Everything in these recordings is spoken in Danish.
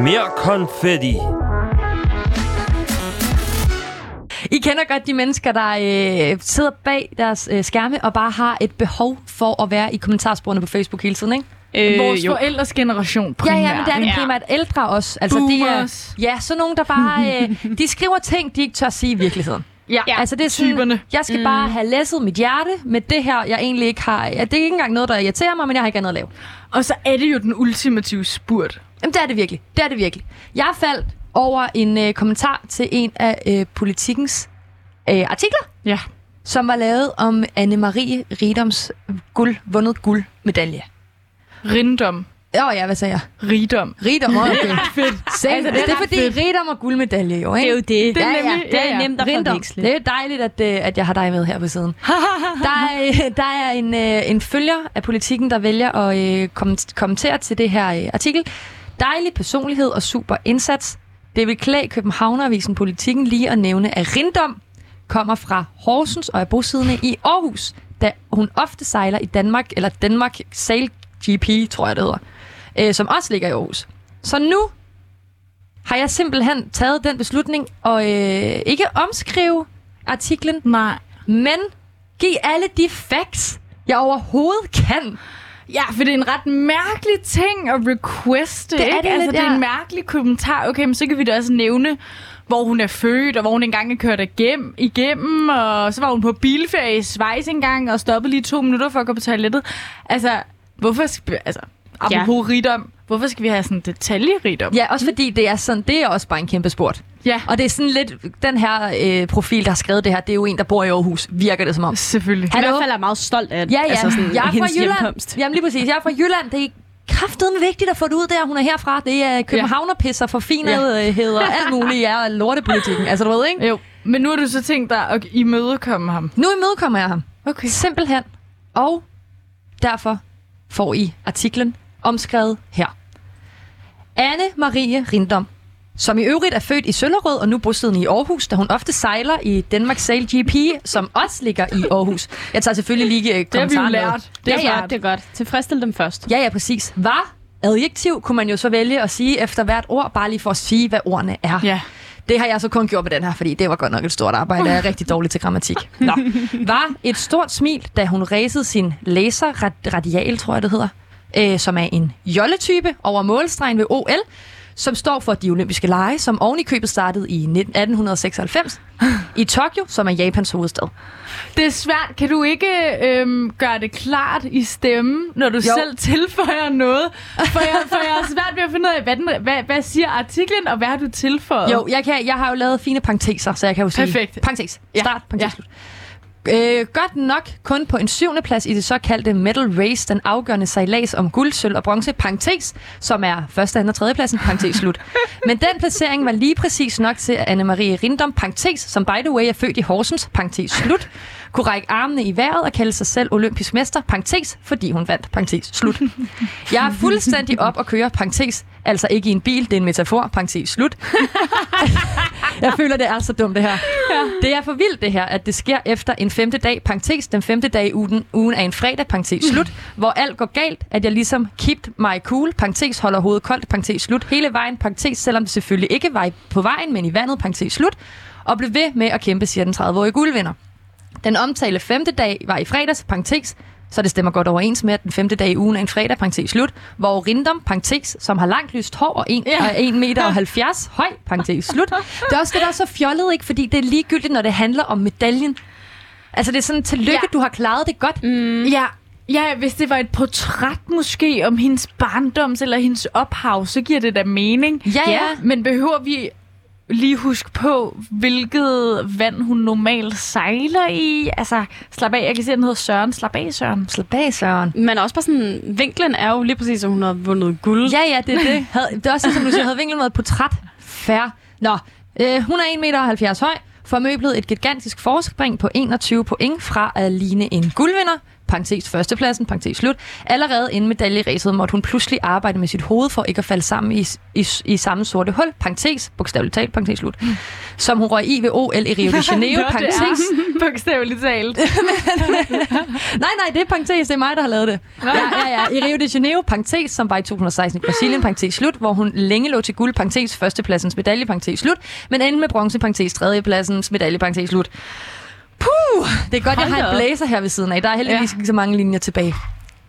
Mere konfetti. I kender godt de mennesker, der øh, sidder bag deres øh, skærme og bare har et behov for at være i kommentarsporene på Facebook hele tiden, ikke? Øh, Vores jo. forældres generation primært. Ja, ja, men det er det primært ældre også. Altså, de er, ja, så nogen, der bare... Øh, de skriver ting, de ikke tør sige i virkeligheden. Ja, ja. altså det er sådan, typerne. Jeg skal mm. bare have læsset mit hjerte med det her, jeg egentlig ikke har... Ja, det er ikke engang noget, der irriterer mig, men jeg har ikke andet at lave. Og så er det jo den ultimative spurt. Jamen, det er det virkelig. Det er det virkelig. Jeg faldt over en øh, kommentar til en af øh, politikens øh, artikler, ja. som var lavet om Anne-Marie Ridoms guld, vundet guldmedalje. Rindom. Åh oh, ja, hvad sagde jeg? Rigdom. Rigdom, okay. fedt. altså, det, det er fordi fedt. rigdom og guldmedalje jo, ikke? Det er jo det. Det er, ja, ja. Det er nemt at forveksle. Det er dejligt, at, øh, at jeg har dig med her på siden. der, er, der er en, øh, en følger af politikken, der vælger at øh, kommentere til det her artikel. Dejlig personlighed og super indsats. Det vil klæde Københavneravisen Politikken lige at nævne, at Rindom kommer fra Horsens og er bosiddende i Aarhus, da hun ofte sejler i Danmark, eller Danmark Sail GP, tror jeg det hedder, øh, som også ligger i Aarhus. Så nu har jeg simpelthen taget den beslutning og øh, ikke omskrive artiklen, Nej. men give alle de facts, jeg overhovedet kan. Ja, for det er en ret mærkelig ting at requeste, det ikke? Er det, altså, lidt, det er en mærkelig kommentar. Okay, men så kan vi da også nævne, hvor hun er født, og hvor hun engang er kørt igennem, igennem og så var hun på bilferie i Schweiz engang, og stoppede lige to minutter for at gå på toilettet. Altså, hvorfor... Altså, apropos ja. rigdom, hvorfor skal vi have sådan detaljerigdom? Ja, også fordi det er sådan, det er også bare en kæmpe sport. Ja. Og det er sådan lidt, den her øh, profil, der har skrevet det her, det er jo en, der bor i Aarhus, virker det som om. Selvfølgelig. Han i hvert fald er meget stolt af ja, ja. Altså sådan, jeg er fra Jylland. Hjemkomst. Jamen lige præcis, jeg er fra Jylland, det er kraftedeme vigtigt at få det ud der. Hun er herfra. Det er københavnerpisser, forfinethed og alt muligt. Ja, lortepolitikken. Altså, du ved, ikke? Jo. Men nu har du så tænkt dig at imødekomme ham? Nu imødekommer jeg ham. Okay. Simpelthen. Og derfor får I artiklen omskrevet her. Anne Marie Rindom, som i øvrigt er født i Søllerød og nu bosiddende i Aarhus, da hun ofte sejler i Danmark Sail GP, som også ligger i Aarhus. Jeg tager selvfølgelig lige kommentaren Det har vi jo lært. Det er, ja, ja. det er godt. Tilfredsstille dem først. Ja, ja, præcis. Var adjektiv kunne man jo så vælge at sige efter hvert ord, bare lige for at sige, hvad ordene er. Ja. Det har jeg så kun gjort med den her, fordi det var godt nok et stort arbejde. Jeg er rigtig dårlig til grammatik. Nå. Var et stort smil, da hun ræsede sin laser radial, tror jeg det hedder, øh, som er en jolletype over målstregen ved OL, som står for de olympiske lege, som oven i købet startede i 1896 i Tokyo, som er Japans hovedstad. Det er svært. Kan du ikke øhm, gøre det klart i stemmen, når du jo. selv tilføjer noget? For jeg, for jeg er svært ved at finde ud af, hvad, den, hvad, hvad siger artiklen, og hvad har du tilføjet? Jo, jeg, kan, jeg har jo lavet fine parenteser, så jeg kan jo sige... Perfekt. Parentes. Start, parentes, ja. Øh, godt nok kun på en syvende plads i det såkaldte Medal Race, den afgørende sejlads om guld, sølv og bronze, parentes, som er første, anden og tredje pladsen, parentes slut. Men den placering var lige præcis nok til, at Anne-Marie Rindom, parentes, som by the way er født i Horsens, parentes slut, kunne række armene i vejret og kalde sig selv olympisk mester, parentes, fordi hun vandt, parentes slut. Jeg er fuldstændig op og køre, parentes, altså ikke i en bil, det er en metafor, parentes slut jeg føler, det er så dumt det her. Ja. Det er for vildt det her, at det sker efter en femte dag, parentes, den femte dag i ugen, ugen er en fredag, parentes slut, hvor alt går galt, at jeg ligesom kept my cool, parentes, holder hovedet koldt, parentes slut, hele vejen, parentes, selvom det selvfølgelig ikke var på vejen, men i vandet, parentes slut, og blev ved med at kæmpe, siger den 30-årige guldvinder. Den omtale femte dag var i fredags, parentes, så det stemmer godt overens med, at den femte dag i ugen er en fredag, parentes slut, hvor Rindom, parentes, som har langt lyst hår og 1, ja. 1 meter og 70 høj, parentes slut. Det er også det, der er så fjollet, ikke? fordi det er ligegyldigt, når det handler om medaljen. Altså det er sådan, tillykke, ja. du har klaret det godt. Mm. Ja, Ja, hvis det var et portræt måske om hendes barndoms eller hendes ophav, så giver det da mening. Ja, ja. Men behøver vi lige huske på, hvilket vand hun normalt sejler i. Altså, slap af. Jeg kan se, at den hedder Søren. Slap af, Søren. Slap af, Søren. Men også bare sådan, vinklen er jo lige præcis, som hun har vundet guld. Ja, ja, det er det. Havde, det er også som du siger, havde vinklen været et portræt. Færre. Nå, øh, hun er 1,70 meter høj, formøblet et gigantisk forspring på 21 point fra at ligne en guldvinder, parentes førstepladsen, parentes slut. Allerede inden medaljeræset måtte hun pludselig arbejde med sit hoved for ikke at falde sammen i, i, i samme sorte hul, parentes, bogstaveligt talt, parentes slut, som hun røg i ved OL i Rio de Janeiro, parentes. bogstaveligt talt. Nej, nej, det er parentes, det er mig, der har lavet det. Ja, ja, ja. I Rio de Janeiro, parentes, som var i 2016 i Brasilien, parentes slut, hvor hun længe lå til guld, parentes, førstepladsens medalje, parentes slut, men endte med bronze, parentes, tredjepladsens medalje, parentes, slut. Puh, det er godt, Hold jeg har en blæser her ved siden af. Der er heldigvis ikke så mange linjer tilbage.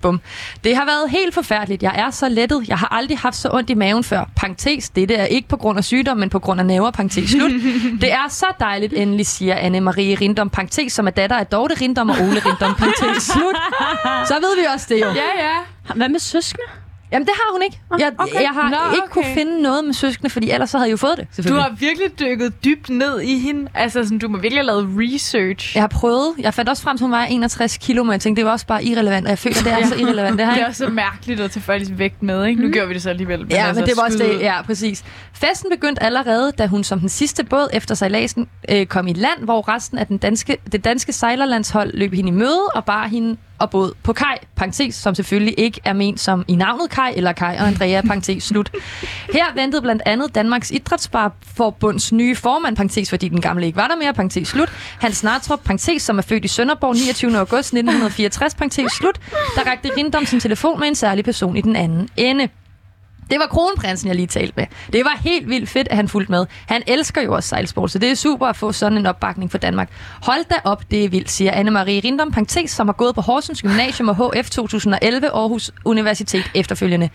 Bum. Det har været helt forfærdeligt. Jeg er så lettet. Jeg har aldrig haft så ondt i maven før. Parentes. Dette er ikke på grund af sygdom, men på grund af nerver. Parentes slut. Det er så dejligt, endelig siger Anne-Marie Rindom. Parentes, som er datter af Dorte Rindom og Ole Rindom. Parentes slut. Så ved vi også det jo. Ja, ja. Hvad med søskende? Jamen, det har hun ikke. Jeg, okay. jeg har Nå, ikke okay. kunne finde noget med søskende, fordi ellers så havde jeg jo fået det, Du har virkelig dykket dybt ned i hende. Altså, sådan, du må virkelig have lavet research. Jeg har prøvet. Jeg fandt også frem til, at hun var 61 kilo, men jeg tænkte, det var også bare irrelevant, og jeg føler, det er så irrelevant. Det har Det er også så mærkeligt at tage folks vægt med, ikke? Nu gjorde vi det så alligevel. Men Ja, altså, men det var også det. Ja, præcis. Festen begyndte allerede, da hun som den sidste båd efter sejladsen øh, kom i land, hvor resten af den danske, det danske sejlerlandshold løb hende i møde og bar hende og båd på kaj, parentes, som selvfølgelig ikke er ment som i navnet kaj eller kaj og Andrea, parentes slut. Her ventede blandt andet Danmarks Idrætsbarforbunds nye formand, parentes, fordi den gamle ikke var der mere, parentes slut. Hans Nartrup, parentes, som er født i Sønderborg 29. august 1964, parentes slut, der rakte Rindom sin telefon med en særlig person i den anden ende. Det var kronprinsen, jeg lige talte med. Det var helt vildt fedt, at han fulgte med. Han elsker jo også sejlsport, så det er super at få sådan en opbakning for Danmark. Hold da op, det er vildt, siger Anne-Marie Rindom, parentes, som har gået på Horsens Gymnasium og HF 2011 Aarhus Universitet efterfølgende.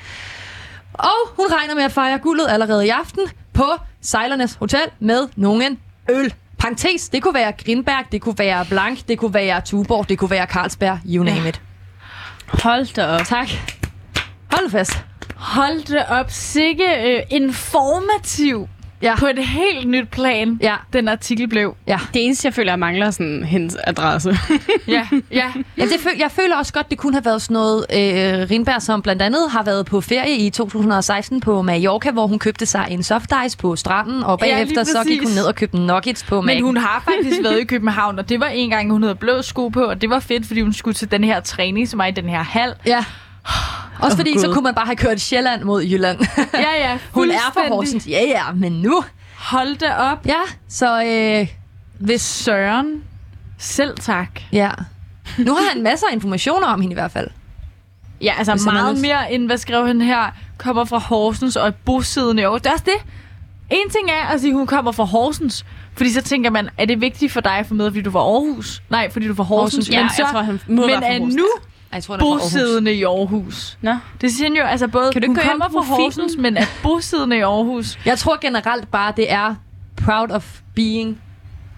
Og hun regner med at fejre guldet allerede i aften på Sejlernes Hotel med nogen øl. Parentes, det kunne være Grinberg, det kunne være Blank, det kunne være Tuborg, det kunne være Carlsberg, you name it. Hold da op. Tak. Hold fast. Hold det op. Sikke øh, informativ Ja. på et helt nyt plan, Ja, den artikel blev. ja. Det eneste, jeg føler, jeg mangler sådan hendes adresse. Ja, ja. Ja, det føl- jeg føler også godt, det kunne have været sådan noget øh, Rindberg, som blandt andet har været på ferie i 2016 på Mallorca, hvor hun købte sig en soft ice på stranden, og Ja, bagefter så gik hun ned og købte nuggets på Men Mac. hun har faktisk været i København, og det var en gang, hun havde blå sko på, og det var fedt, fordi hun skulle til den her træning, som er i den her hal. Ja. Også fordi, Gud. så kunne man bare have kørt Sjælland mod Jylland. Ja, ja, hun er fra. Horsens. Ja, ja, men nu. Hold da op. Ja, så øh, hvis... Søren. Selv tak. Ja. Nu har han masser af informationer om hende i hvert fald. Ja, altså Hvis meget lyst. mere end, hvad skrev han her, kommer fra Horsens og er bosiddende i Aarhus. Det er også det. En ting er at sige, at hun kommer fra Horsens, fordi så tænker man, er det vigtigt for dig at få med, fordi du fra Aarhus? Nej, fordi du fra Horsens. Horsens, ja, men så, jeg tror, han må men er nu Jeg tror, er bosiddende i Aarhus. Nå. Det siger han jo, altså både, Kan du hun ikke ind kommer på fra? Horsens, men er bosiddende i Aarhus. Jeg tror generelt bare, det er proud of being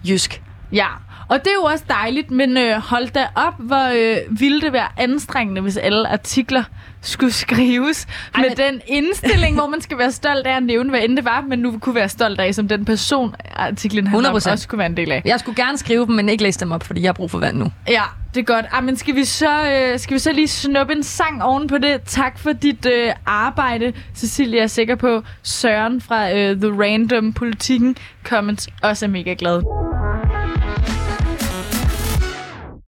jysk. Ja, og det er jo også dejligt, men øh, hold da op, hvor øh, ville det være anstrengende, hvis alle artikler skulle skrives Ej, med men- den indstilling, hvor man skal være stolt af at nævne, hvad end det var, men nu kunne være stolt af, som den person, artiklen handler om, 100%. også kunne være en del af. Jeg skulle gerne skrive dem, men ikke læse dem op, fordi jeg har brug for vand nu. Ja, det er godt. Ah, men skal vi, så, øh, skal vi så lige snuppe en sang oven på det? Tak for dit øh, arbejde, Cecilia. Jeg er sikker på, Søren fra øh, The Random Politikken Comments også er mega glad.